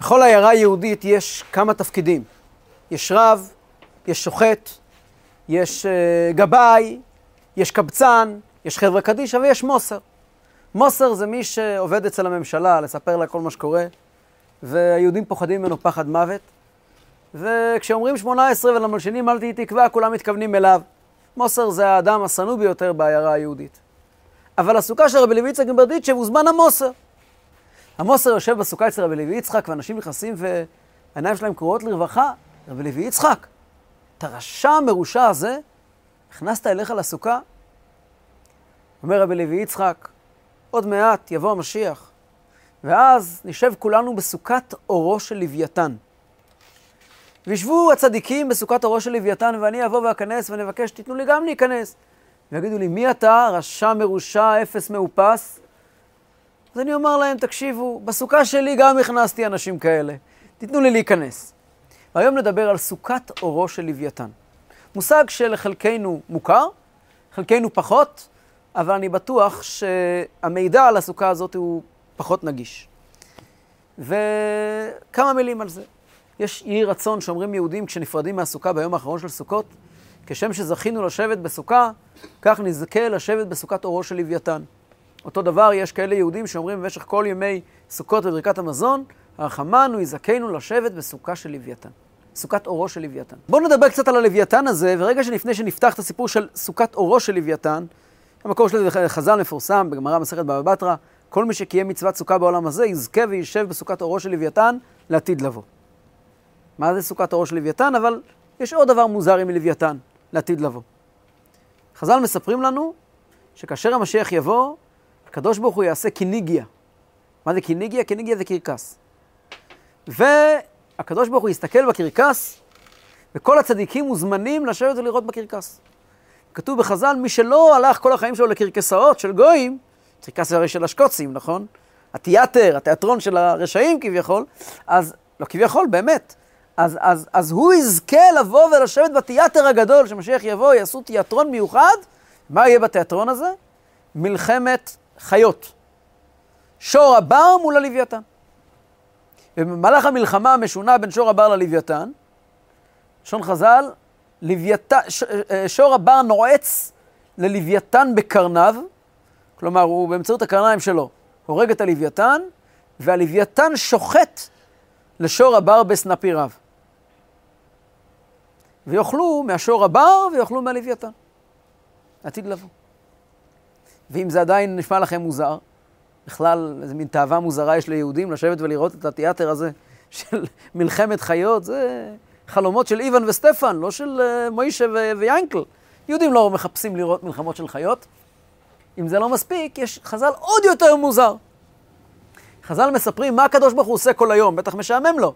בכל עיירה יהודית יש כמה תפקידים. יש רב, יש שוחט, יש uh, גבאי, יש קבצן, יש חברה קדישא ויש מוסר. מוסר זה מי שעובד אצל הממשלה, לספר לה כל מה שקורה, והיהודים פוחדים ממנו פחד מוות. וכשאומרים שמונה עשרה ולמלשינים אל תהי תקווה, כולם מתכוונים אליו. מוסר זה האדם השנוא ביותר בעיירה היהודית. אבל הסוכה של רבי לוי יצחק מברדיצ'ב הוא זמן המוסר. המוסר יושב בסוכה אצל רבי לוי יצחק, ואנשים נכנסים והעיניים שלהם קרועות לרווחה. רבי לוי יצחק, את הרשע המרושע הזה, הכנסת אליך לסוכה? אומר רבי לוי יצחק, עוד מעט יבוא המשיח, ואז נשב כולנו בסוכת אורו של לוויתן. וישבו הצדיקים בסוכת אורו של לוויתן, ואני אבוא ואכנס ונבקש, תיתנו לי גם להיכנס. ויגידו לי, מי אתה, רשע מרושע, אפס מאופס? אז אני אומר להם, תקשיבו, בסוכה שלי גם הכנסתי אנשים כאלה, תיתנו לי להיכנס. והיום נדבר על סוכת אורו של לוויתן. מושג שלחלקנו מוכר, חלקנו פחות, אבל אני בטוח שהמידע על הסוכה הזאת הוא פחות נגיש. וכמה מילים על זה. יש יהי רצון שאומרים יהודים כשנפרדים מהסוכה ביום האחרון של סוכות, כשם שזכינו לשבת בסוכה, כך נזכה לשבת בסוכת אורו של לוויתן. אותו דבר, יש כאלה יהודים שאומרים במשך כל ימי סוכות וברכת המזון, הרחמנו יזכנו לשבת בסוכה של לוויתן. סוכת אורו של לוויתן. בואו נדבר קצת על הלוויתן הזה, ורגע שלפני שנפתח את הסיפור של סוכת אורו של לוויתן, המקור של חז"ל מפורסם בגמרא מסכת בבא בתרא, כל מי שקיים מצוות סוכה בעולם הזה, יזכה וישב בסוכת אורו של לוויתן לעתיד לבוא. מה זה סוכת אורו של לוויתן? אבל יש עוד דבר מוזר עם לוויתן לעתיד לבוא. חז"ל מספרים לנו שכאשר המשיח יבוא, הקדוש ברוך הוא יעשה קיניגיה. מה זה קיניגיה? קיניגיה זה קרקס. והקדוש ברוך הוא יסתכל בקרקס, וכל הצדיקים מוזמנים לשבת ולראות בקרקס. כתוב בחז"ל, מי שלא הלך כל החיים שלו לקרקסאות של גויים, קרקס זה הרי של השקוצים, נכון? התיאטר, התיאטרון של הרשעים כביכול, אז, לא כביכול, באמת. אז, אז, אז הוא יזכה לבוא ולשבת בתיאטר הגדול, שמשיח יבוא, יעשו תיאטרון מיוחד. מה יהיה בתיאטרון הזה? מלחמת חיות. שור הבר מול הלוויתן. ובמהלך המלחמה המשונה בין שור הבר ללוויתן, לשון חז"ל, לוויתן, ש, אה, שור הבר נועץ ללוויתן בקרניו, כלומר, הוא באמצעות הקרניים שלו הורג את הלוויתן, והלוויתן שוחט לשור הבר בסנפיריו. ויאכלו מהשור הבר ויאכלו מהלוויתן. עתיד לבוא. ואם זה עדיין נשמע לכם מוזר, בכלל איזה מין תאווה מוזרה יש ליהודים לשבת ולראות את התיאטר הזה של מלחמת חיות, זה חלומות של איוון וסטפן, לא של uh, מוישה ו- ויינקל. יהודים לא מחפשים לראות מלחמות של חיות. אם זה לא מספיק, יש חז"ל עוד יותר מוזר. חז"ל מספרים מה הקדוש ברוך הוא עושה כל היום, בטח משעמם לו.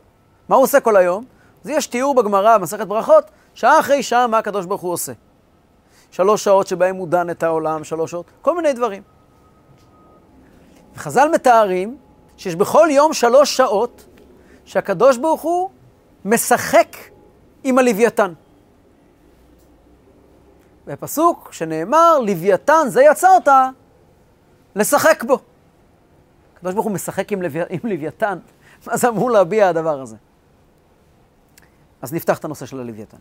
מה הוא עושה כל היום? אז יש תיאור בגמרא, במסכת ברכות, שעה אחרי שעה מה הקדוש ברוך הוא עושה. שלוש שעות שבהם הוא דן את העולם, שלוש שעות, כל מיני דברים. וחז"ל מתארים שיש בכל יום שלוש שעות שהקדוש ברוך הוא משחק עם הלוויתן. בפסוק שנאמר, לוויתן זה יצרת, לשחק בו. הקדוש ברוך הוא משחק עם, לוו... עם לוויתן, מה זה אמור להביע הדבר הזה? אז נפתח את הנושא של הלוויתן.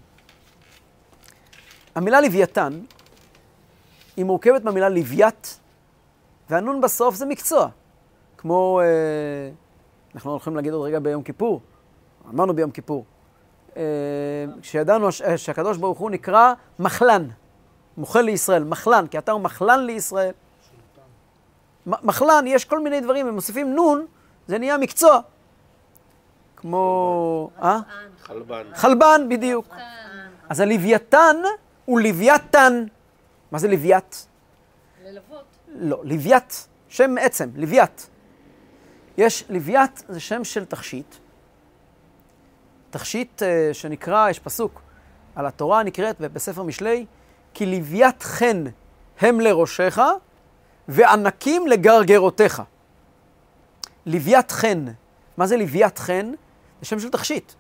המילה לוויתן היא מורכבת מהמילה לוויית, והנון בסוף זה מקצוע. כמו, אה, אנחנו הולכים להגיד עוד רגע ביום כיפור, אמרנו ביום כיפור, אה, כשידענו שהקדוש ברוך הוא נקרא מחלן, מוכל לישראל, מחלן, כי אתה הוא מחלן לישראל. מחלן, יש כל מיני דברים, הם מוסיפים נון, זה נהיה מקצוע. כמו... אה? חלבן. חלבן, בדיוק. אז הלוויתן הוא לוויתן. מה זה לווית? ללוות. לא, לווית, שם עצם, לווית. יש, לווית זה שם של תכשיט. תכשיט uh, שנקרא, יש פסוק על התורה נקראת בספר משלי, כי לווית חן הם לראשך וענקים לגרגרותיך. לווית חן. מה זה לווית חן? זה שם של תכשיט.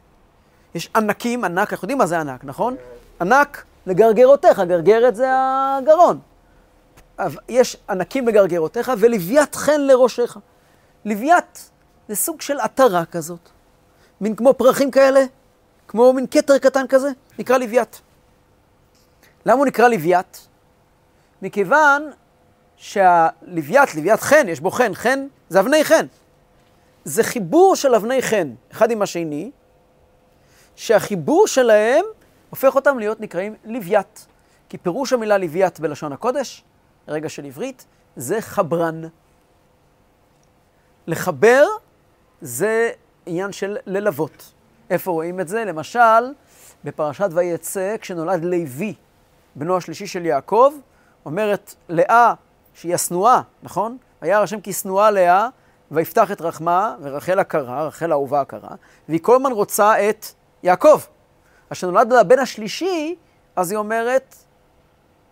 יש ענקים, ענק, אנחנו יודעים מה זה ענק, נכון? ענק לגרגרותיך, גרגרת זה הגרון. יש ענקים לגרגרותיך ולווית חן לראשך. לווית זה סוג של עטרה כזאת. מין כמו פרחים כאלה, כמו מין כתר קטן כזה, נקרא לוויית. למה הוא נקרא לוויית? מכיוון שהלוויית, לוויית חן, יש בו חן, חן זה אבני חן. זה חיבור של אבני חן, אחד עם השני, שהחיבור שלהם הופך אותם להיות נקראים לוויית. כי פירוש המילה לוויית בלשון הקודש, רגע של עברית, זה חברן. לחבר זה עניין של ללוות. איפה רואים את זה? למשל, בפרשת ויצא, כשנולד לוי, בנו השלישי של יעקב, אומרת לאה, שהיא השנואה, נכון? וירא השם כי שנואה לאה, ויפתח את רחמה, ורחל הקרה, רחל האהובה הקרה, והיא כל הזמן רוצה את יעקב. אז כשנולד לה הבן השלישי, אז היא אומרת,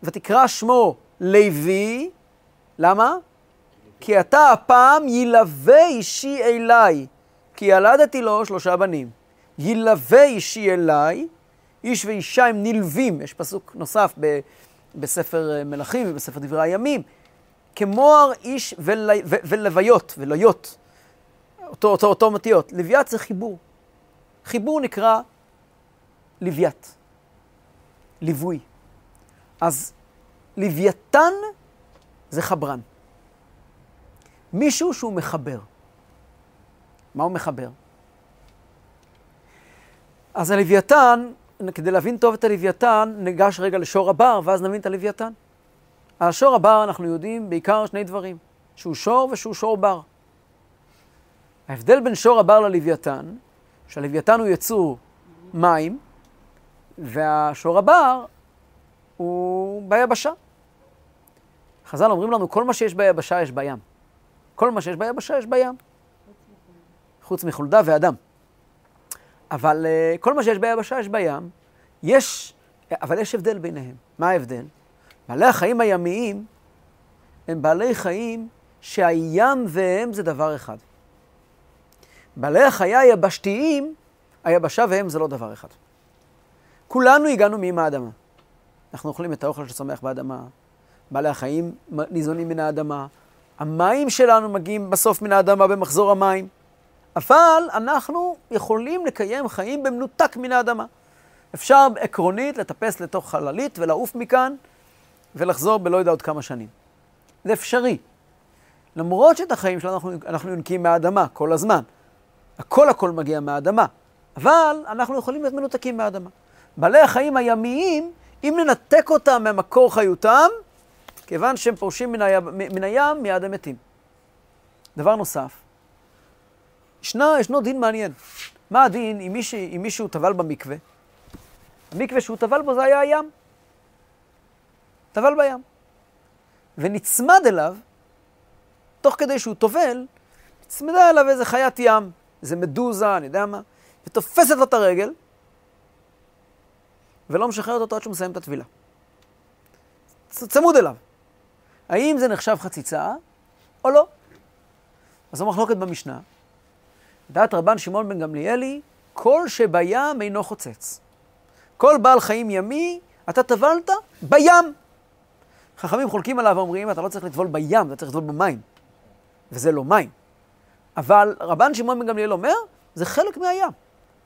ותקרא שמו לוי, למה? כי אתה הפעם ילווה אישי אליי, כי ילדתי לו שלושה בנים. ילווה אישי אליי, איש ואישה הם נלווים, יש פסוק נוסף ב, בספר אה, מלכים ובספר דברי הימים, כמוהר איש ול, ו, ולוויות, ולויות, אותו, אותו, אותו מתיות. לוויית זה חיבור. חיבור נקרא לוויית, ליווי. אז לוויתן זה חברן. מישהו שהוא מחבר. מה הוא מחבר? אז הלוויתן, כדי להבין טוב את הלוויתן, ניגש רגע לשור הבר, ואז נבין את הלוויתן. על שור הבר אנחנו יודעים בעיקר שני דברים, שהוא שור ושהוא שור בר. ההבדל בין שור הבר ללוויתן, שהלוויתן הוא יצור מים, והשור הבר הוא ביבשה. חז"ל אומרים לנו, כל מה שיש ביבשה יש בים. כל מה שיש ביבשה יש בים. חוץ מחולדה ואדם. אבל uh, כל מה שיש ביבשה יש בים. יש, אבל יש הבדל ביניהם. מה ההבדל? בעלי החיים הימיים הם בעלי חיים שהים והם זה דבר אחד. בעלי החיי היבשתיים, היבשה והם זה לא דבר אחד. כולנו הגענו מים האדמה. אנחנו אוכלים את האוכל שצומח באדמה, בעלי החיים ניזונים מן האדמה, המים שלנו מגיעים בסוף מן האדמה במחזור המים, אבל אנחנו יכולים לקיים חיים במנותק מן האדמה. אפשר עקרונית לטפס לתוך חללית ולעוף מכאן ולחזור בלא יודע עוד כמה שנים. זה אפשרי. למרות שאת החיים שלנו אנחנו, אנחנו יונקים מהאדמה כל הזמן. הכל הכל מגיע מהאדמה. אבל אנחנו יכולים להיות מנותקים מהאדמה. בעלי החיים הימיים, אם ננתק אותם ממקור חיותם, כיוון שהם פורשים מן, הים, מן הים, מיד הם מתים. דבר נוסף, ישנה, ישנו דין מעניין. מה הדין אם, מישהו, אם מישהו טבל במקווה? המקווה שהוא טבל בו זה היה הים. טבל בים. ונצמד אליו, תוך כדי שהוא טובל, נצמדה אליו איזה חיית ים, איזה מדוזה, אני יודע מה, ותופסת לו את הרגל, ולא משחררת אותו עד שהוא מסיים את הטבילה. צמוד אליו. האם זה נחשב חציצה או לא? אז זו מחלוקת במשנה. דעת רבן שמעון בן גמליאלי, כל שבים אינו חוצץ. כל בעל חיים ימי, אתה טבלת בים. חכמים חולקים עליו ואומרים, אתה לא צריך לטבול בים, אתה צריך לטבול במים. וזה לא מים. אבל רבן שמעון בן גמליאל אומר, זה חלק מהים.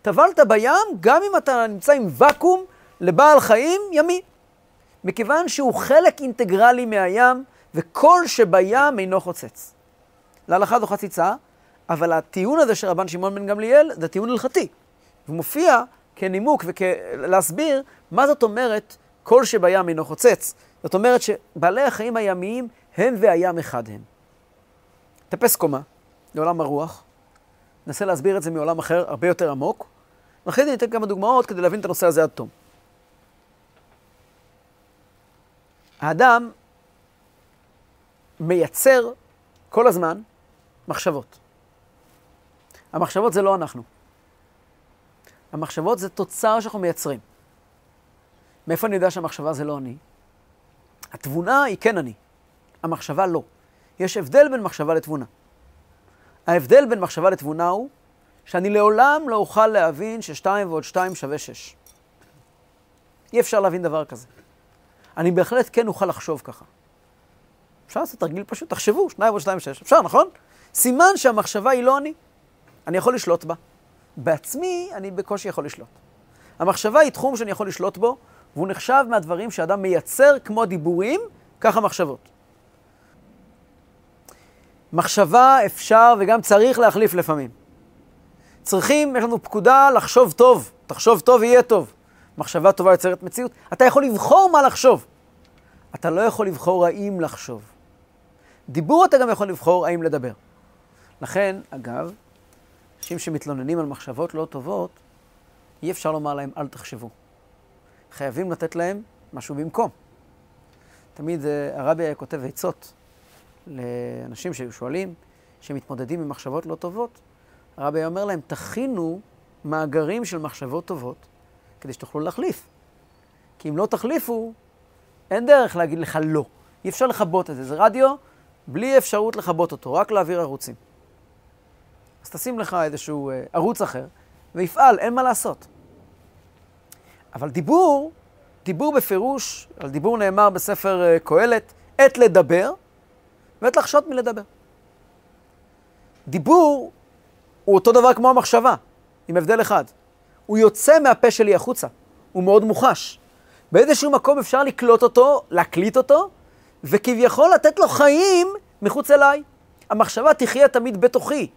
טבלת בים גם אם אתה נמצא עם ואקום לבעל חיים ימי. מכיוון שהוא חלק אינטגרלי מהים, וכל שבים אינו חוצץ. להלכה זו חציצה, אבל הטיעון הזה של רבן שמעון בן גמליאל זה טיעון הלכתי. הוא מופיע כנימוק ולהסביר מה זאת אומרת כל שבים אינו חוצץ. זאת אומרת שבעלי החיים הימיים הם והים אחד הם. טפס קומה לעולם הרוח, ננסה להסביר את זה מעולם אחר הרבה יותר עמוק, ואחרי זה ניתן כמה דוגמאות כדי להבין את הנושא הזה עד תום. האדם מייצר כל הזמן מחשבות. המחשבות זה לא אנחנו. המחשבות זה תוצר שאנחנו מייצרים. מאיפה אני יודע שהמחשבה זה לא אני? התבונה היא כן אני, המחשבה לא. יש הבדל בין מחשבה לתבונה. ההבדל בין מחשבה לתבונה הוא שאני לעולם לא אוכל להבין ששתיים ועוד שתיים שווה שש. אי אפשר להבין דבר כזה. אני בהחלט כן אוכל לחשוב ככה. אפשר לעשות תרגיל פשוט, תחשבו, שניים ועוד שתיים שש, אפשר, נכון? סימן שהמחשבה היא לא אני. אני יכול לשלוט בה. בעצמי אני בקושי יכול לשלוט. המחשבה היא תחום שאני יכול לשלוט בו, והוא נחשב מהדברים שאדם מייצר כמו דיבורים, ככה מחשבות. מחשבה אפשר וגם צריך להחליף לפעמים. צריכים, יש לנו פקודה לחשוב טוב. תחשוב טוב, יהיה טוב. מחשבה טובה יוצרת מציאות. אתה יכול לבחור מה לחשוב. אתה לא יכול לבחור האם לחשוב. דיבור אתה גם יכול לבחור האם לדבר. לכן, אגב, אנשים שמתלוננים על מחשבות לא טובות, אי אפשר לומר להם אל תחשבו. חייבים לתת להם משהו במקום. תמיד uh, הרבי היה כותב עצות לאנשים שהיו שואלים, שמתמודדים עם מחשבות לא טובות. הרבי היה אומר להם, תכינו מאגרים של מחשבות טובות, כדי שתוכלו להחליף. כי אם לא תחליפו, אין דרך להגיד לך לא. אי אפשר לכבות את זה. זה רדיו בלי אפשרות לכבות אותו, רק להעביר ערוצים. אז תשים לך איזשהו uh, ערוץ אחר, ויפעל, אין מה לעשות. אבל דיבור, דיבור בפירוש, על דיבור נאמר בספר uh, קהלת, עת לדבר ועת לחשות מלדבר. דיבור הוא אותו דבר כמו המחשבה, עם הבדל אחד. הוא יוצא מהפה שלי החוצה, הוא מאוד מוחש. באיזשהו מקום אפשר לקלוט אותו, להקליט אותו, וכביכול לתת לו חיים מחוץ אליי. המחשבה תחיה תמיד בתוכי.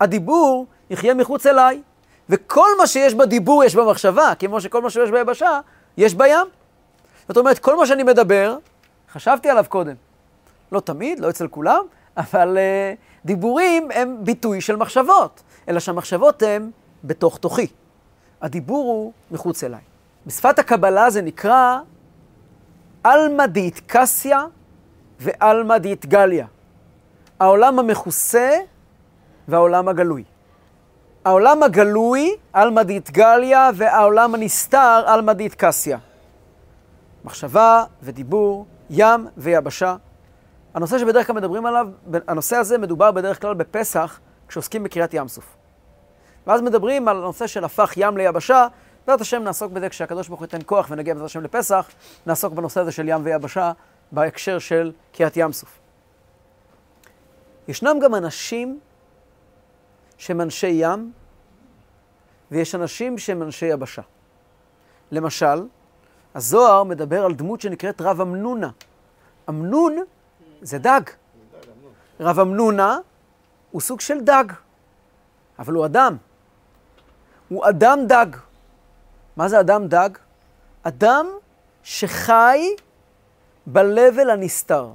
הדיבור יחיה מחוץ אליי. וכל מה שיש בדיבור יש במחשבה, כמו שכל מה שיש ביבשה, יש בים. זאת אומרת, כל מה שאני מדבר, חשבתי עליו קודם. לא תמיד, לא אצל כולם, אבל uh, דיבורים הם ביטוי של מחשבות, אלא שהמחשבות הן בתוך תוכי. הדיבור הוא מחוץ אליי. בשפת הקבלה זה נקרא עלמא קסיה ועלמא גליה. העולם המכוסה והעולם הגלוי. העולם הגלוי, עלמא גליה, והעולם הנסתר, עלמא קסיה. מחשבה ודיבור, ים ויבשה. הנושא שבדרך כלל מדברים עליו, הנושא הזה מדובר בדרך כלל בפסח, כשעוסקים בקריאת ים סוף. ואז מדברים על הנושא של הפך ים ליבשה, בעזרת השם נעסוק בזה כשהקדוש ברוך הוא ייתן כוח ונגיע בעזרת השם לפסח, נעסוק בנושא הזה של ים ויבשה בהקשר של קריאת ים סוף. ישנם גם אנשים שהם אנשי ים, ויש אנשים שהם אנשי יבשה. למשל, הזוהר מדבר על דמות שנקראת רב אמנונה. אמנון זה דג. רב אמנונה הוא סוג של דג, אבל הוא אדם. הוא אדם דג. מה זה אדם דג? אדם שחי ב-level הנסתר.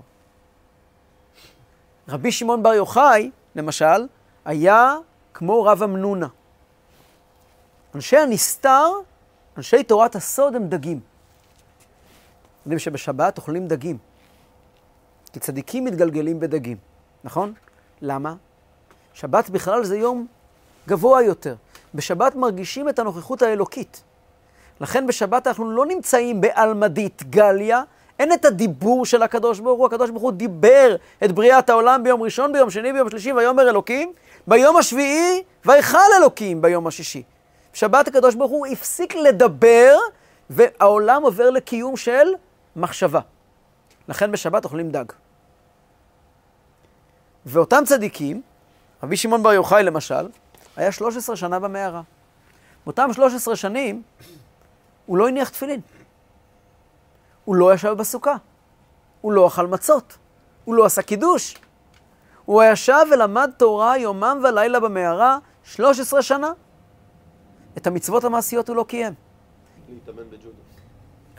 רבי שמעון בר יוחאי, למשל, היה כמו רב אמנונה. אנשי הנסתר, אנשי תורת הסוד הם דגים. יודעים שבשבת אוכלים דגים. כי צדיקים מתגלגלים בדגים, נכון? למה? שבת בכלל זה יום גבוה יותר. בשבת מרגישים את הנוכחות האלוקית. לכן בשבת אנחנו לא נמצאים בעלמדית גליה, אין את הדיבור של הקדוש ברוך הוא, הקדוש ברוך הוא דיבר את בריאת העולם ביום ראשון, ביום שני, ביום שלישי, ויאמר אלוקים, ביום השביעי, ויכל אלוקים ביום השישי. בשבת הקדוש ברוך הוא הפסיק לדבר, והעולם עובר לקיום של מחשבה. לכן בשבת אוכלים דג. ואותם צדיקים, רבי שמעון בר יוחאי למשל, היה 13 שנה במערה. באותם 13 שנים הוא לא הניח תפילין. הוא לא ישב בסוכה. הוא לא אכל מצות. הוא לא עשה קידוש. הוא ישב ולמד תורה יומם ולילה במערה 13 שנה. את המצוות המעשיות הוא לא קיים.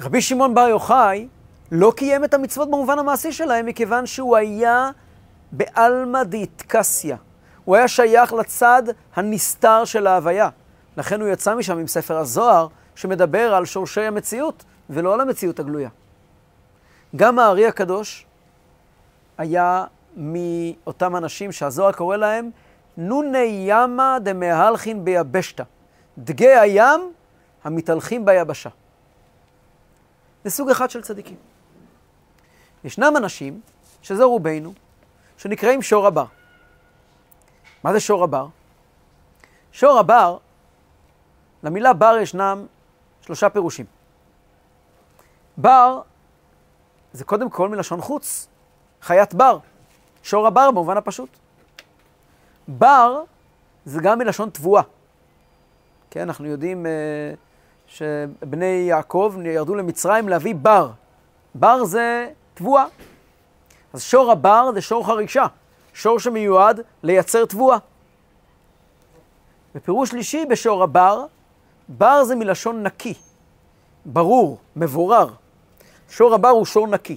רבי שמעון בר יוחאי לא קיים את המצוות במובן המעשי שלהם, מכיוון שהוא היה בעלמא דיתקסיה. הוא היה שייך לצד הנסתר של ההוויה. לכן הוא יצא משם עם ספר הזוהר, שמדבר על שורשי המציאות, ולא על המציאות הגלויה. גם הארי הקדוש היה מאותם אנשים שהזוהר קורא להם נוני ימה דמהלכין ביבשתא. דגי הים המתהלכים ביבשה. זה סוג אחד של צדיקים. ישנם אנשים, שזה רובנו, שנקראים שור הבר. מה זה שור הבר? שור הבר, למילה בר ישנם שלושה פירושים. בר זה קודם כל מלשון חוץ, חיית בר, שור הבר במובן הפשוט. בר זה גם מלשון תבואה. כן, אנחנו יודעים אה, שבני יעקב ירדו למצרים להביא בר. בר זה תבואה. אז שור הבר זה שור חרישה, שור שמיועד לייצר תבואה. ופירוש שלישי בשור הבר, בר זה מלשון נקי, ברור, מבורר. שור הבר הוא שור נקי.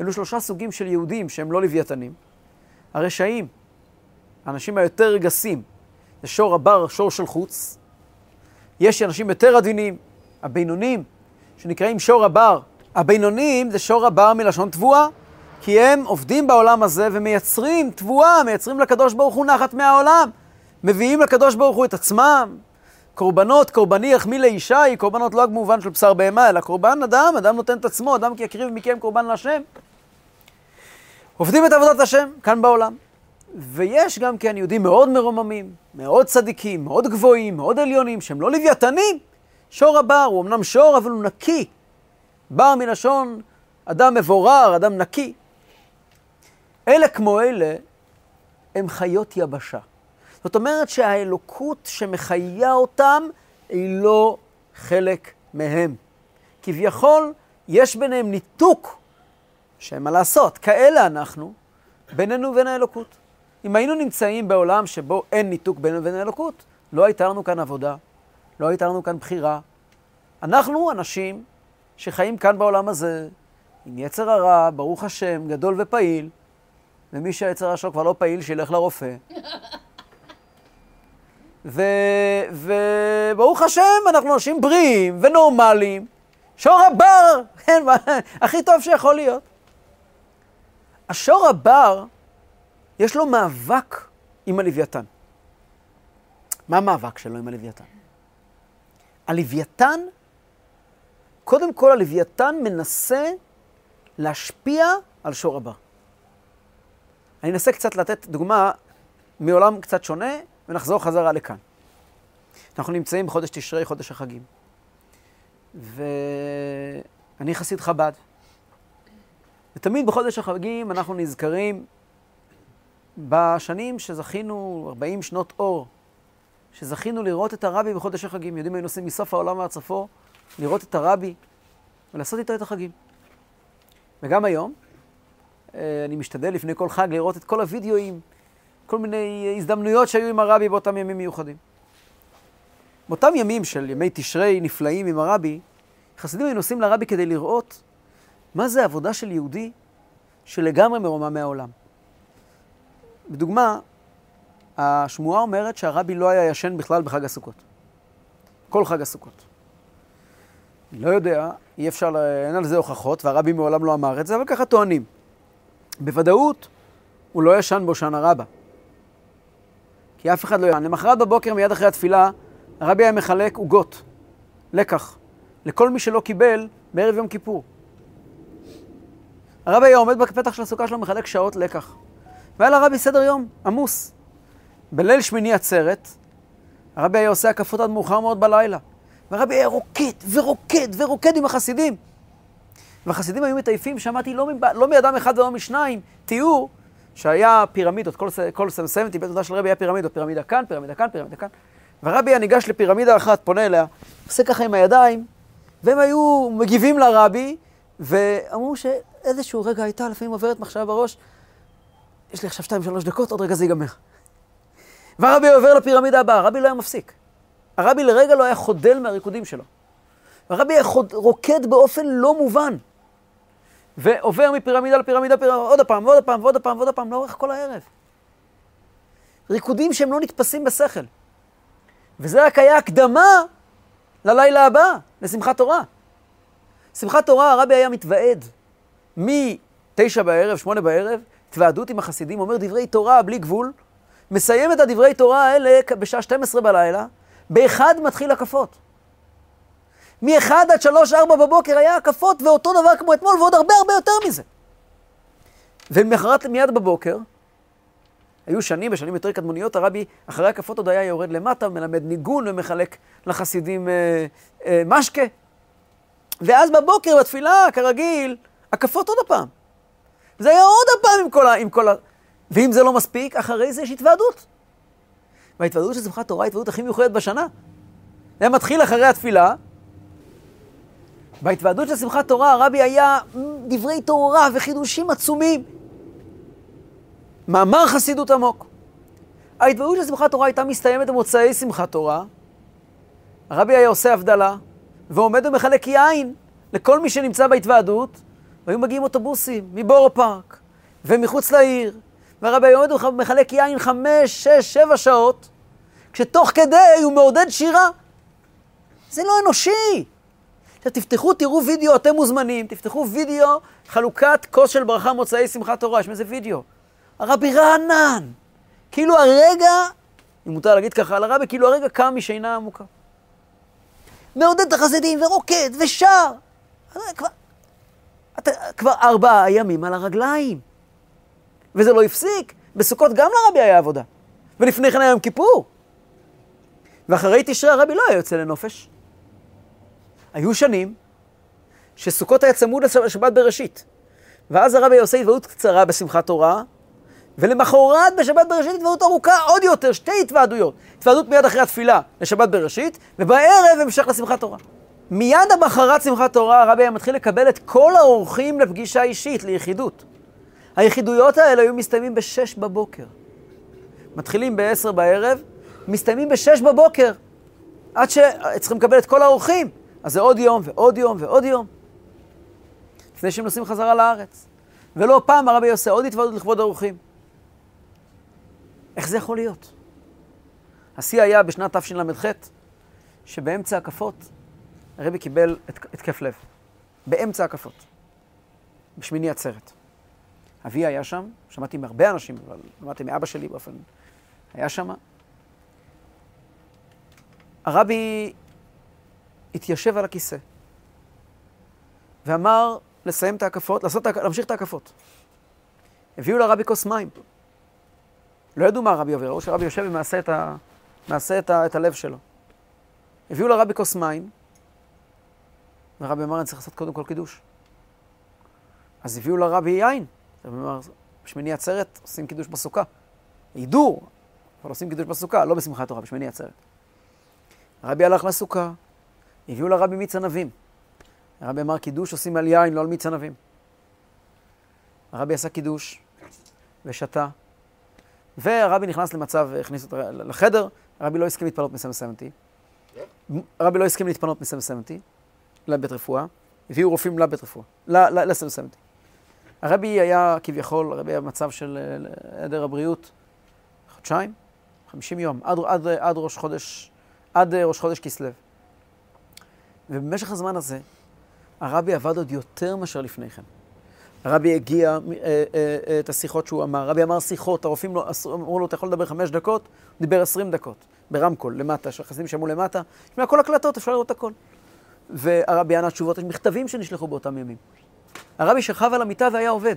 אלו שלושה סוגים של יהודים שהם לא לוויתנים. הרשעים, האנשים היותר גסים, זה שור הבר, שור של חוץ. יש אנשים יותר עדינים, הבינונים, שנקראים שור הבר. הבינונים זה שור הבר מלשון תבואה, כי הם עובדים בעולם הזה ומייצרים תבואה, מייצרים לקדוש ברוך הוא נחת מהעולם. מביאים לקדוש ברוך הוא את עצמם. קורבנות, קורבני יחמיא לאישה, היא קורבנות לא רק במובן של בשר בהמה, אלא קורבן אדם, אדם נותן את עצמו, אדם כי יקריב מכם קורבן להשם. עובדים את עבודת השם כאן בעולם. ויש גם כן יהודים מאוד מרוממים, מאוד צדיקים, מאוד גבוהים, מאוד עליונים, שהם לא לוויתנים. שור הבר הוא אמנם שור, אבל הוא נקי. בר מלשון אדם מבורר, אדם נקי. אלה כמו אלה הם חיות יבשה. זאת אומרת שהאלוקות שמחיה אותם היא לא חלק מהם. כביכול, יש ביניהם ניתוק, שאין מה לעשות, כאלה אנחנו, בינינו ובין האלוקות. אם היינו נמצאים בעולם שבו אין ניתוק בינינו ובין האלוקות, לא הייתה לנו כאן עבודה, לא הייתה לנו כאן בחירה. אנחנו אנשים שחיים כאן בעולם הזה, עם יצר הרע, ברוך השם, גדול ופעיל, ומי שהיצר הרע שלו כבר לא פעיל, שילך לרופא. וברוך השם, אנחנו אנשים בריאים ונורמליים. שור הבר, כן, הכי טוב שיכול להיות. השור הבר, יש לו מאבק עם הלוויתן. מה המאבק שלו עם הלוויתן? הלוויתן, קודם כל הלוויתן מנסה להשפיע על שור הבר. אני אנסה קצת לתת דוגמה מעולם קצת שונה, ונחזור חזרה לכאן. אנחנו נמצאים בחודש תשרי, חודש החגים. ואני חסיד חב"ד. ותמיד בחודש החגים אנחנו נזכרים בשנים שזכינו, 40 שנות אור, שזכינו לראות את הרבי בחודש החגים. יודעים, היינו נוסעים מסוף העולם ועד לראות את הרבי ולעשות איתו את החגים. וגם היום, אני משתדל לפני כל חג לראות את כל הוידאוים כל מיני הזדמנויות שהיו עם הרבי באותם ימים מיוחדים. באותם ימים של ימי תשרי נפלאים עם הרבי, חסידים היו נוסעים לרבי כדי לראות מה זה עבודה של יהודי שלגמרי מרומם מהעולם. בדוגמה, השמועה אומרת שהרבי לא היה ישן בכלל בחג הסוכות. כל חג הסוכות. לא יודע, אי אפשר, אין על זה הוכחות, והרבי מעולם לא אמר את זה, אבל ככה טוענים. בוודאות, הוא לא ישן בהושענא רבה. כי אף אחד לא יען. למחרת בבוקר, מיד אחרי התפילה, הרבי היה מחלק עוגות, לקח, לכל מי שלא קיבל בערב יום כיפור. הרבי היה עומד בפתח של הסוכה שלו, מחלק שעות לקח. והיה לרבי סדר יום עמוס. בליל שמיני עצרת, הרבי היה עושה הקפות עד מאוחר מאוד בלילה. והרבי היה רוקד ורוקד ורוקד עם החסידים. והחסידים היו מטייפים, שמעתי לא, מב... לא מאדם אחד ולא משניים, תיאור שהיה פירמידות, כל, כל סמסמת, בית תודה של רבי היה פירמידות, פירמידה כאן, פירמידה כאן, פירמידה כאן. והרבי היה ניגש לפירמידה אחת, פונה אליה, עושה ככה עם הידיים, והם היו מגיבים לרבי, ואמרו שאיזשהו רגע הייתה לפעמים עוברת מחשבה בראש, יש לי עכשיו שתיים, שלוש דקות, עוד רגע זה ייגמר. והרבי עובר לפירמידה הבאה, הרבי לא היה מפסיק. הרבי לרגע לא היה חודל מהריקודים שלו. הרבי היה חוד, רוקד באופן לא מובן. ועובר מפירמידה לפירמידה, פירמידה, עוד פעם, ועוד פעם, ועוד פעם, ועוד פעם, לאורך כל הערב. ריקודים שהם לא נתפסים בשכל. וזה רק היה הקדמה ללילה הבא, לשמחת תורה. שמחת תורה, הרבי היה מתוועד. מתשע בערב, שמונה בערב, התוועדות עם החסידים, אומר דברי תורה בלי גבול, מסיים את הדברי תורה האלה בשעה 12 בלילה, באחד מתחיל הקפות. מ-1 עד 3-4 בבוקר היה הקפות, ואותו דבר כמו אתמול, ועוד הרבה הרבה יותר מזה. ולמחרת מיד בבוקר, היו שנים, בשנים יותר קדמוניות, הרבי אחרי הקפות עוד היה יורד למטה, מלמד ניגון ומחלק לחסידים אה, אה, משקה. ואז בבוקר, בתפילה, כרגיל, הקפות עוד הפעם. זה היה עוד הפעם עם כל ה... עם כל ה... ואם זה לא מספיק, אחרי זה יש התוועדות. וההתוועדות של שמחת תורה היא ההתוועדות הכי מיוחדת בשנה. זה מתחיל אחרי התפילה. בהתוועדות של שמחת תורה, הרבי היה דברי תורה וחידושים עצומים. מאמר חסידות עמוק. ההתוועדות של שמחת תורה הייתה מסתיימת במוצאי שמחת תורה. הרבי היה עושה הבדלה, ועומד ומחלק יין לכל מי שנמצא בהתוועדות, והיו מגיעים אוטובוסים מבורו פארק ומחוץ לעיר, והרבי היה עומד ומחלק יין חמש, שש, שבע שעות, כשתוך כדי הוא מעודד שירה. זה לא אנושי. עכשיו תפתחו, תראו וידאו, אתם מוזמנים, תפתחו וידאו, חלוקת כוס של ברכה מוצאי שמחת תורה, יש מזה וידאו. הרבי רענן, כאילו הרגע, אם מותר להגיד ככה על הרבי, כאילו הרגע קם משינה עמוקה. מעודד את החסידים ורוקד ושר. כבר, אתה, כבר ארבעה ימים על הרגליים. וזה לא הפסיק. בסוכות גם לרבי היה עבודה. ולפני כן היה יום כיפור. ואחרי תשרי הרבי לא היה יוצא לנופש. היו שנים שסוכות היה צמוד לשבת בראשית. ואז הרבי עושה התוועדות קצרה בשמחת תורה, ולמחרת בשבת בראשית התוועדות ארוכה עוד יותר, שתי התוועדויות. התוועדות מיד אחרי התפילה לשבת בראשית, ובערב המשך לשמחת תורה. מיד המחרת שמחת תורה הרבי היה מתחיל לקבל את כל האורחים לפגישה אישית, ליחידות. היחידויות האלה היו מסתיימים בשש בבוקר. מתחילים בעשר בערב, מסתיימים בשש בבוקר, עד שצריכים לקבל את כל האורחים. אז זה עוד יום ועוד יום ועוד יום. לפני שהם נוסעים חזרה לארץ. ולא פעם הרבי עושה עוד התוועדות לכבוד האורחים. איך זה יכול להיות? השיא היה בשנת תשל"ח, שבאמצע הקפות הרבי קיבל התקף לב. באמצע הקפות. בשמיני עצרת. אבי היה שם, שמעתי מהרבה אנשים, אבל שמעתי מאבא שלי באופן... היה שם. הרבי התיישב על הכיסא ואמר לסיים את ההקפות, לעשות, להמשיך את ההקפות. הביאו לרבי כוס מים. לא ידעו מה הרבי עובר, ראו שהרבי יושב ומעשה את, ה... את, ה... את הלב שלו. הביאו לרבי כוס מים, והרבי אמר, אני צריך לעשות קודם כל קידוש. אז הביאו לרבי יין. הרבי אמר, בשמיני עצרת עושים קידוש בסוכה. הידור, אבל עושים קידוש בסוכה, לא בשמחת תורה, בשמיני עצרת. הרבי הלך לסוכה, הביאו לרבי מיץ ענבים. הרבי אמר, קידוש עושים על יין, לא על מיץ ענבים. הרבי עשה קידוש ושתה, והרבי נכנס למצב, הכניס אותו לחדר, הרבי לא הסכים להתפנות מסמסמתי. הרבי לא הסכים להתפנות מסמסמתי לבית רפואה, הביאו רופאים לבית רפואה, לסמסמתי. הרבי היה כביכול, הרבי היה במצב של היעדר הבריאות חודשיים, חמישים יום, עד, עד, עד ראש חודש, עד ראש חודש כסלו. ובמשך הזמן הזה, הרבי עבד עוד יותר מאשר לפני כן. הרבי הגיע אה, אה, אה, את השיחות שהוא אמר, הרבי אמר שיחות, הרופאים לא, אמרו לו, אתה יכול לדבר חמש דקות, הוא דיבר עשרים דקות, ברמקול, למטה, שהחסידים שמעו למטה, שמע כל הקלטות, אפשר לראות הכל. והרבי ענה תשובות, יש מכתבים שנשלחו באותם ימים. הרבי שכב על המיטה והיה עובד.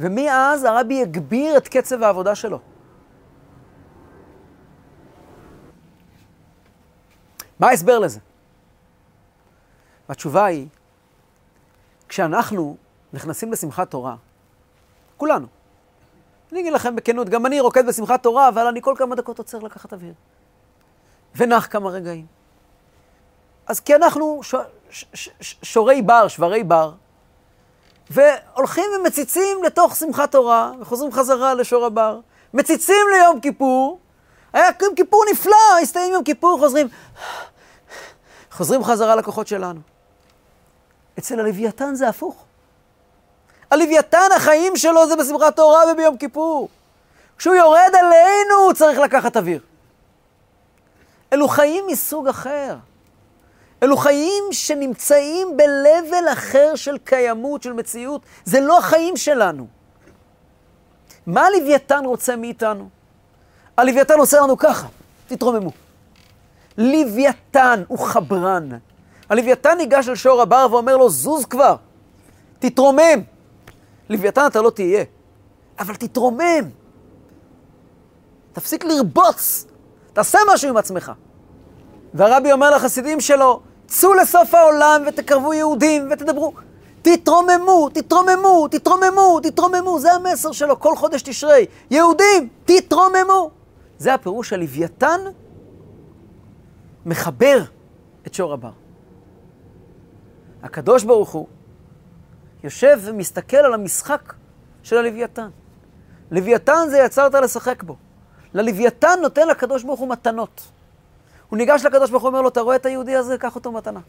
ומאז הרבי הגביר את קצב העבודה שלו. מה ההסבר לזה? והתשובה היא, כשאנחנו נכנסים לשמחת תורה, כולנו, אני אגיד לכם בכנות, גם אני רוקד בשמחת תורה, אבל אני כל כמה דקות עוצר לקחת אוויר. ונח כמה רגעים. אז כי אנחנו ש, ש, ש, ש, שורי בר, שברי בר, והולכים ומציצים לתוך שמחת תורה, וחוזרים חזרה לשור הבר, מציצים ליום כיפור, היה יום כיפור נפלא, הסתיים יום כיפור, חוזרים, חוזרים חזרה לכוחות שלנו. אצל הלוויתן זה הפוך. הלוויתן, החיים שלו זה בשמחת תורה וביום כיפור. כשהוא יורד עלינו, הוא צריך לקחת אוויר. אלו חיים מסוג אחר. אלו חיים שנמצאים ב-level אחר של קיימות, של מציאות. זה לא החיים שלנו. מה הלוויתן רוצה מאיתנו? הלוויתן עושה לנו ככה, תתרוממו. לוויתן הוא חברן. הלוויתן ניגש אל שור הבר ואומר לו, זוז כבר, תתרומם. לוויתן אתה לא תהיה, אבל תתרומם. תפסיק לרבוץ, תעשה משהו עם עצמך. והרבי אומר לחסידים שלו, צאו לסוף העולם ותקרבו יהודים ותדברו. תתרוממו, תתרוממו, תתרוממו, תתרוממו, זה המסר שלו כל חודש תשרי. יהודים, תתרוממו. זה הפירוש הלוויתן מחבר את שור הבר. הקדוש ברוך הוא יושב ומסתכל על המשחק של הלוויתן. לוויתן זה יצרת לשחק בו. ללוויתן נותן לקדוש ברוך הוא מתנות. הוא ניגש לקדוש ברוך הוא ואומר לו, אתה רואה את היהודי הזה? קח אותו מתנה.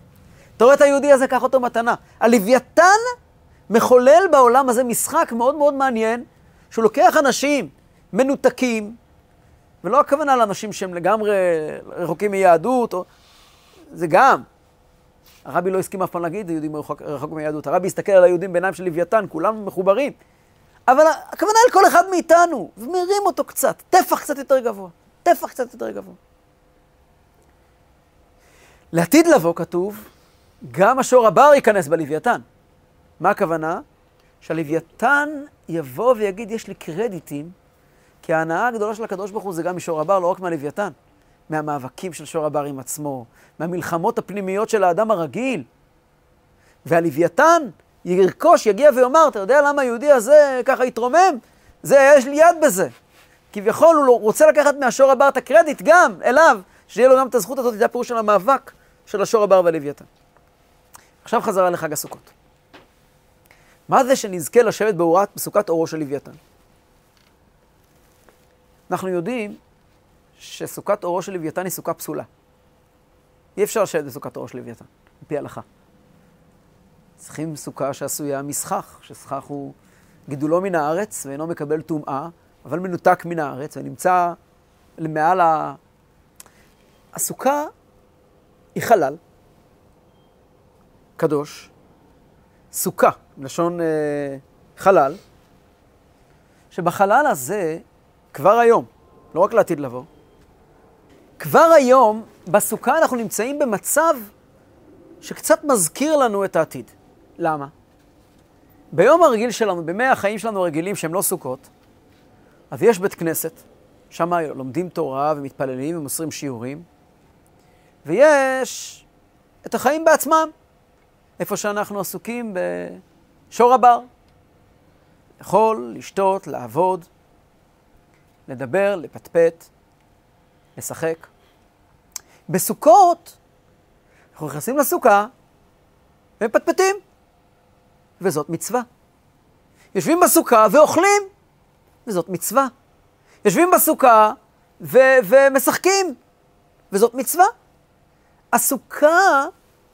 אתה רואה את היהודי הזה? קח אותו מתנה. הלוויתן מחולל בעולם הזה משחק מאוד מאוד מעניין, שהוא לוקח אנשים מנותקים, ולא הכוונה לאנשים שהם לגמרי רחוקים מיהדות, או... זה גם. הרבי לא הסכים אף פעם להגיד, יהודים רחוק, רחוק מיהדות. הרבי הסתכל על היהודים בעיניים של לוויתן, כולם מחוברים. אבל הכוונה על כל אחד מאיתנו, ומרים אותו קצת, טפח קצת יותר גבוה, טפח קצת יותר גבוה. לעתיד לבוא כתוב, גם השור הבר ייכנס בלוויתן. מה הכוונה? שהלוויתן יבוא ויגיד, יש לי קרדיטים, כי ההנאה הגדולה של הקדוש ברוך הוא זה גם משור הבר, לא רק מהלוויתן. מהמאבקים של שור הבר עם עצמו, מהמלחמות הפנימיות של האדם הרגיל. והלוויתן ירכוש, יגיע ויאמר, אתה יודע למה היהודי הזה ככה התרומם? זה, יש לי יד בזה. כביכול הוא לא- רוצה לקחת מהשור הבר את הקרדיט גם אליו, שיהיה לו גם את הזכות הזאת, זה הפירוש של המאבק של השור הבר והלוויתן. עכשיו חזרה לחג הסוכות. מה זה שנזכה לשבת בהורת, בסוכת אורו של לוויתן? אנחנו יודעים שסוכת אורו של לוויתן היא סוכה פסולה. אי אפשר לשבת בסוכת אורו של לוויתן, על פי ההלכה. צריכים סוכה שעשויה מסכך, שסכך הוא גידולו מן הארץ ואינו מקבל טומאה, אבל מנותק מן הארץ ונמצא מעל ה... הסוכה היא חלל, קדוש, סוכה, לשון אה, חלל, שבחלל הזה, כבר היום, לא רק לעתיד לבוא, כבר היום בסוכה אנחנו נמצאים במצב שקצת מזכיר לנו את העתיד. למה? ביום הרגיל שלנו, בימי החיים שלנו הרגילים שהם לא סוכות, אז יש בית כנסת, שם לומדים תורה ומתפללים ומוסרים שיעורים, ויש את החיים בעצמם, איפה שאנחנו עסוקים בשור הבר. לאכול, לשתות, לעבוד, לדבר, לפטפט, לשחק. בסוכות, אנחנו נכנסים לסוכה ומפטפטים. וזאת מצווה. יושבים בסוכה ואוכלים, וזאת מצווה. יושבים בסוכה ו- ומשחקים, וזאת מצווה. הסוכה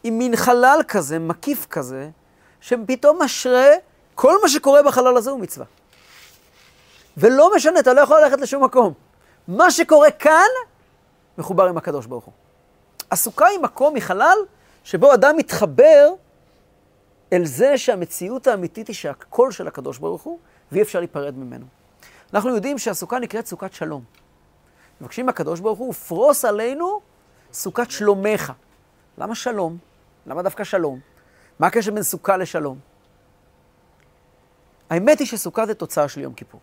היא מין חלל כזה, מקיף כזה, שפתאום משרה, כל מה שקורה בחלל הזה הוא מצווה. ולא משנה, אתה לא יכול ללכת לשום מקום. מה שקורה כאן, מחובר עם הקדוש ברוך הוא. הסוכה היא מקום, היא חלל, שבו אדם מתחבר אל זה שהמציאות האמיתית היא שהקול של הקדוש ברוך הוא, ואי אפשר להיפרד ממנו. אנחנו יודעים שהסוכה נקראת סוכת שלום. מבקשים מהקדוש ברוך הוא, פרוס עלינו סוכת שלומך. למה שלום? למה דווקא שלום? מה הקשר בין סוכה לשלום? האמת היא שסוכה זה תוצאה של יום כיפור.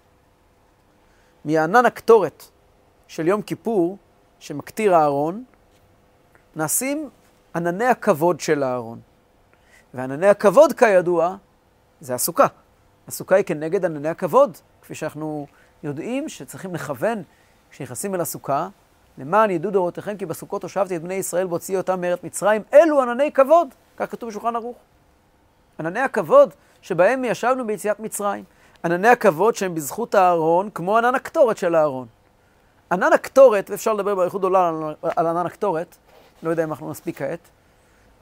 מענן הקטורת של יום כיפור, שמקטיר הארון, נעשים ענני הכבוד של הארון. וענני הכבוד, כידוע, זה הסוכה. הסוכה היא כנגד ענני הכבוד, כפי שאנחנו יודעים שצריכים לכוון כשנכנסים אל הסוכה, למען ידעו דורותיכם כי בסוכות הושבתי את בני ישראל והוציאו אותם מארץ מצרים, אלו ענני כבוד, כך כתוב בשולחן ערוך. ענני הכבוד שבהם ישבנו ביציאת מצרים. ענני הכבוד שהם בזכות הארון, כמו ענן הקטורת של הארון. ענן הקטורת, ואפשר לדבר באיחוד עולם על, על ענן הקטורת, לא יודע אם אנחנו נספיק כעת,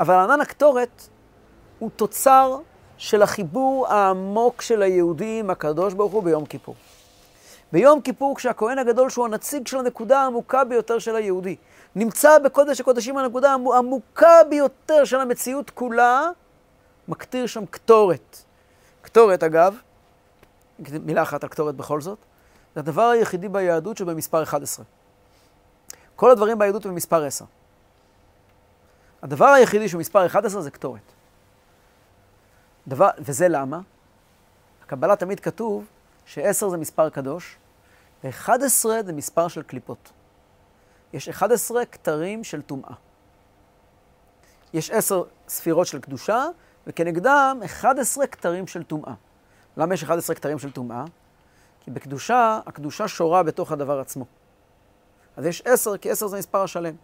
אבל ענן הקטורת הוא תוצר של החיבור העמוק של היהודי עם הקדוש ברוך הוא ביום כיפור. ביום כיפור, כשהכהן הגדול, שהוא הנציג של הנקודה העמוקה ביותר של היהודי, נמצא בקודש הקודשים הנקודה העמוקה ביותר של המציאות כולה, מקטיר שם קטורת. קטורת, אגב, מילה אחת על קטורת בכל זאת, זה הדבר היחידי ביהדות שבמספר 11. כל הדברים ביהדות במספר 10. הדבר היחידי שהוא מספר 11 זה קטורת. דבר, וזה למה? הקבלה תמיד כתוב ש-10 זה מספר קדוש, ו-11 זה מספר של קליפות. יש 11 כתרים של טומאה. יש 10 ספירות של קדושה, וכנגדם 11 כתרים של טומאה. למה יש 11 כתרים של טומאה? כי בקדושה, הקדושה שורה בתוך הדבר עצמו. אז יש עשר, כי עשר זה מספר השלם.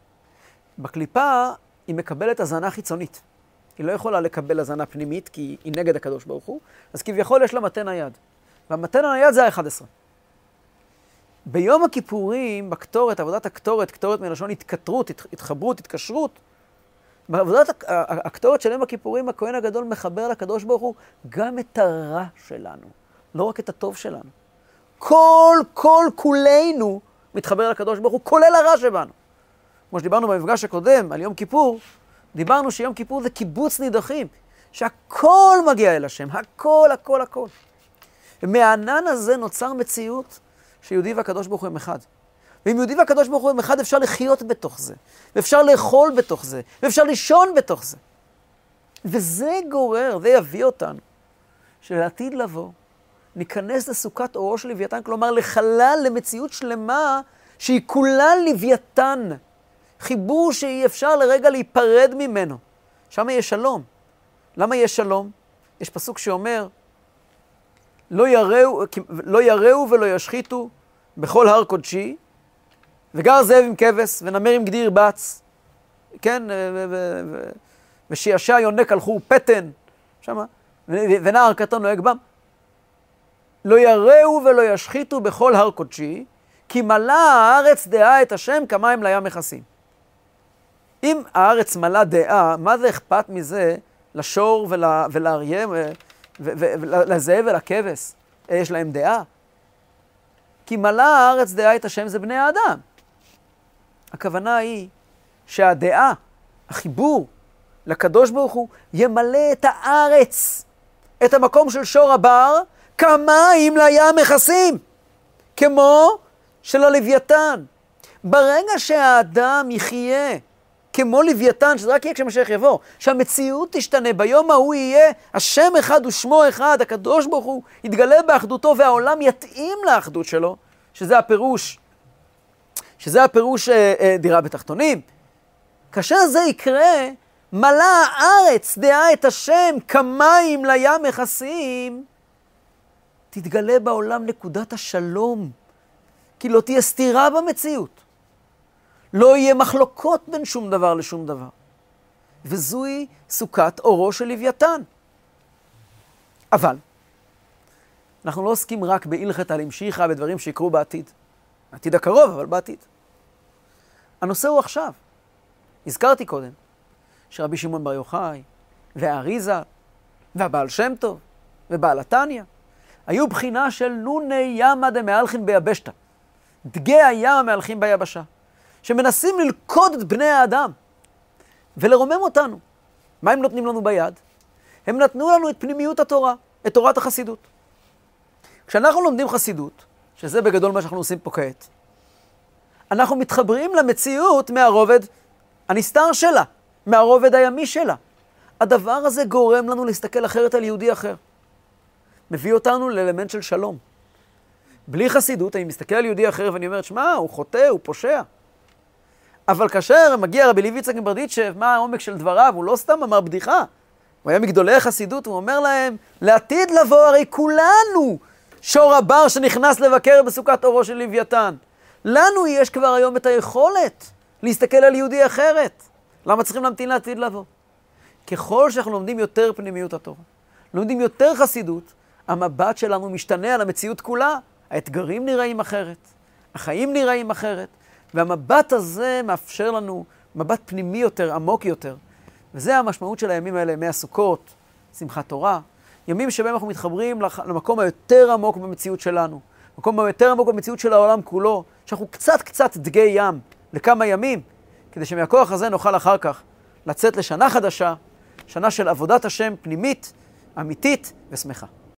בקליפה היא מקבלת הזנה חיצונית. היא לא יכולה לקבל הזנה פנימית, כי היא נגד הקדוש ברוך הוא, אז כביכול יש לה מטה נייד. והמטה הנייד זה ה-11. ביום הכיפורים, בקטורת, עבודת הקטורת, קטורת מלשון התכתרות, התחברות, התקשרות, בעבודת הקטורת של יום הכיפורים, הכהן הגדול מחבר לקדוש ברוך הוא גם את הרע שלנו, לא רק את הטוב שלנו. כל, כל כולנו מתחבר לקדוש ברוך הוא, כולל הרע שבנו. כמו שדיברנו במפגש הקודם על יום כיפור, דיברנו שיום כיפור זה קיבוץ נידחים, שהכל מגיע אל השם, הכל, הכל, הכל. ומהענן הזה נוצר מציאות שיהודי והקדוש ברוך הוא הם אחד. ואם יהודי והקדוש ברוך הוא אחד, אפשר לחיות בתוך זה, ואפשר לאכול בתוך זה, ואפשר לישון בתוך זה. וזה גורר, זה יביא אותנו, שלעתיד לבוא, ניכנס לסוכת אורו של לוויתן, כלומר לחלל, למציאות שלמה שהיא כולה לוויתן. חיבור שאי אפשר לרגע להיפרד ממנו. שם יש שלום. למה יש שלום? יש פסוק שאומר, לא יראו, לא יראו ולא ישחיתו בכל הר קודשי, וגר זאב עם כבש, ונמר עם גדי ירבץ, כן, ושישע יונק הלכו פטן, שמה, ונער קטן נוהג בם. לא יראו ולא ישחיתו בכל הר קודשי, כי מלאה הארץ דעה את השם כמים לים מכסים. אם הארץ מלאה דעה, מה זה אכפת מזה לשור ול, ולאריה ולזאב ולכבש? יש להם דעה. כי מלאה הארץ דעה את השם זה בני האדם. הכוונה היא שהדעה, החיבור לקדוש ברוך הוא, ימלא את הארץ, את המקום של שור הבר, כמים לים מכסים, כמו של הלוויתן. ברגע שהאדם יחיה כמו לוויתן, שזה רק יהיה כשמשיח יבוא, שהמציאות תשתנה, ביום ההוא יהיה השם אחד ושמו אחד, הקדוש ברוך הוא יתגלה באחדותו והעולם יתאים לאחדות שלו, שזה הפירוש שזה הפירוש אה, אה, דירה בתחתונים. כאשר זה יקרה, מלאה הארץ דעה את השם כמים לים מכסים, תתגלה בעולם נקודת השלום, כי לא תהיה סתירה במציאות. לא יהיה מחלוקות בין שום דבר לשום דבר. וזוהי סוכת אורו של לוויתן. אבל, אנחנו לא עוסקים רק בהלכת על המשיכה בדברים שיקרו בעתיד. בעתיד הקרוב, אבל בעתיד. הנושא הוא עכשיו. הזכרתי קודם שרבי שמעון בר יוחאי, והאריזה, והבעל שם טוב, ובעל התניא, היו בחינה של נוני ימא דמהלכין ביבשתא, דגי הים המהלכים ביבשה, שמנסים ללכוד את בני האדם ולרומם אותנו. מה הם נותנים לנו ביד? הם נתנו לנו את פנימיות התורה, את תורת החסידות. כשאנחנו לומדים חסידות, שזה בגדול מה שאנחנו עושים פה כעת, אנחנו מתחברים למציאות מהרובד הנסתר שלה, מהרובד הימי שלה. הדבר הזה גורם לנו להסתכל אחרת על יהודי אחר. מביא אותנו לאלמנט של שלום. בלי חסידות, אני מסתכל על יהודי אחר ואני אומר, שמע, הוא חוטא, הוא פושע. אבל כאשר מגיע רבי לוי יצחק מברדיצ'ב, מה העומק של דבריו? הוא לא סתם אמר בדיחה. הוא היה מגדולי החסידות, הוא אומר להם, לעתיד לבוא הרי כולנו שור הבר שנכנס לבקר בסוכת אורו של לוויתן. לנו יש כבר היום את היכולת להסתכל על יהודי אחרת. למה צריכים להמתין לעתיד לבוא? ככל שאנחנו לומדים יותר פנימיות התורה, לומדים יותר חסידות, המבט שלנו משתנה על המציאות כולה. האתגרים נראים אחרת, החיים נראים אחרת, והמבט הזה מאפשר לנו מבט פנימי יותר, עמוק יותר. וזה המשמעות של הימים האלה, ימי הסוכות, שמחת תורה, ימים שבהם אנחנו מתחברים למקום היותר עמוק במציאות שלנו, מקום היותר עמוק במציאות של העולם כולו, שאנחנו קצת קצת דגי ים לכמה ימים, כדי שמהכוח הזה נוכל אחר כך לצאת לשנה חדשה, שנה של עבודת השם פנימית, אמיתית ושמחה.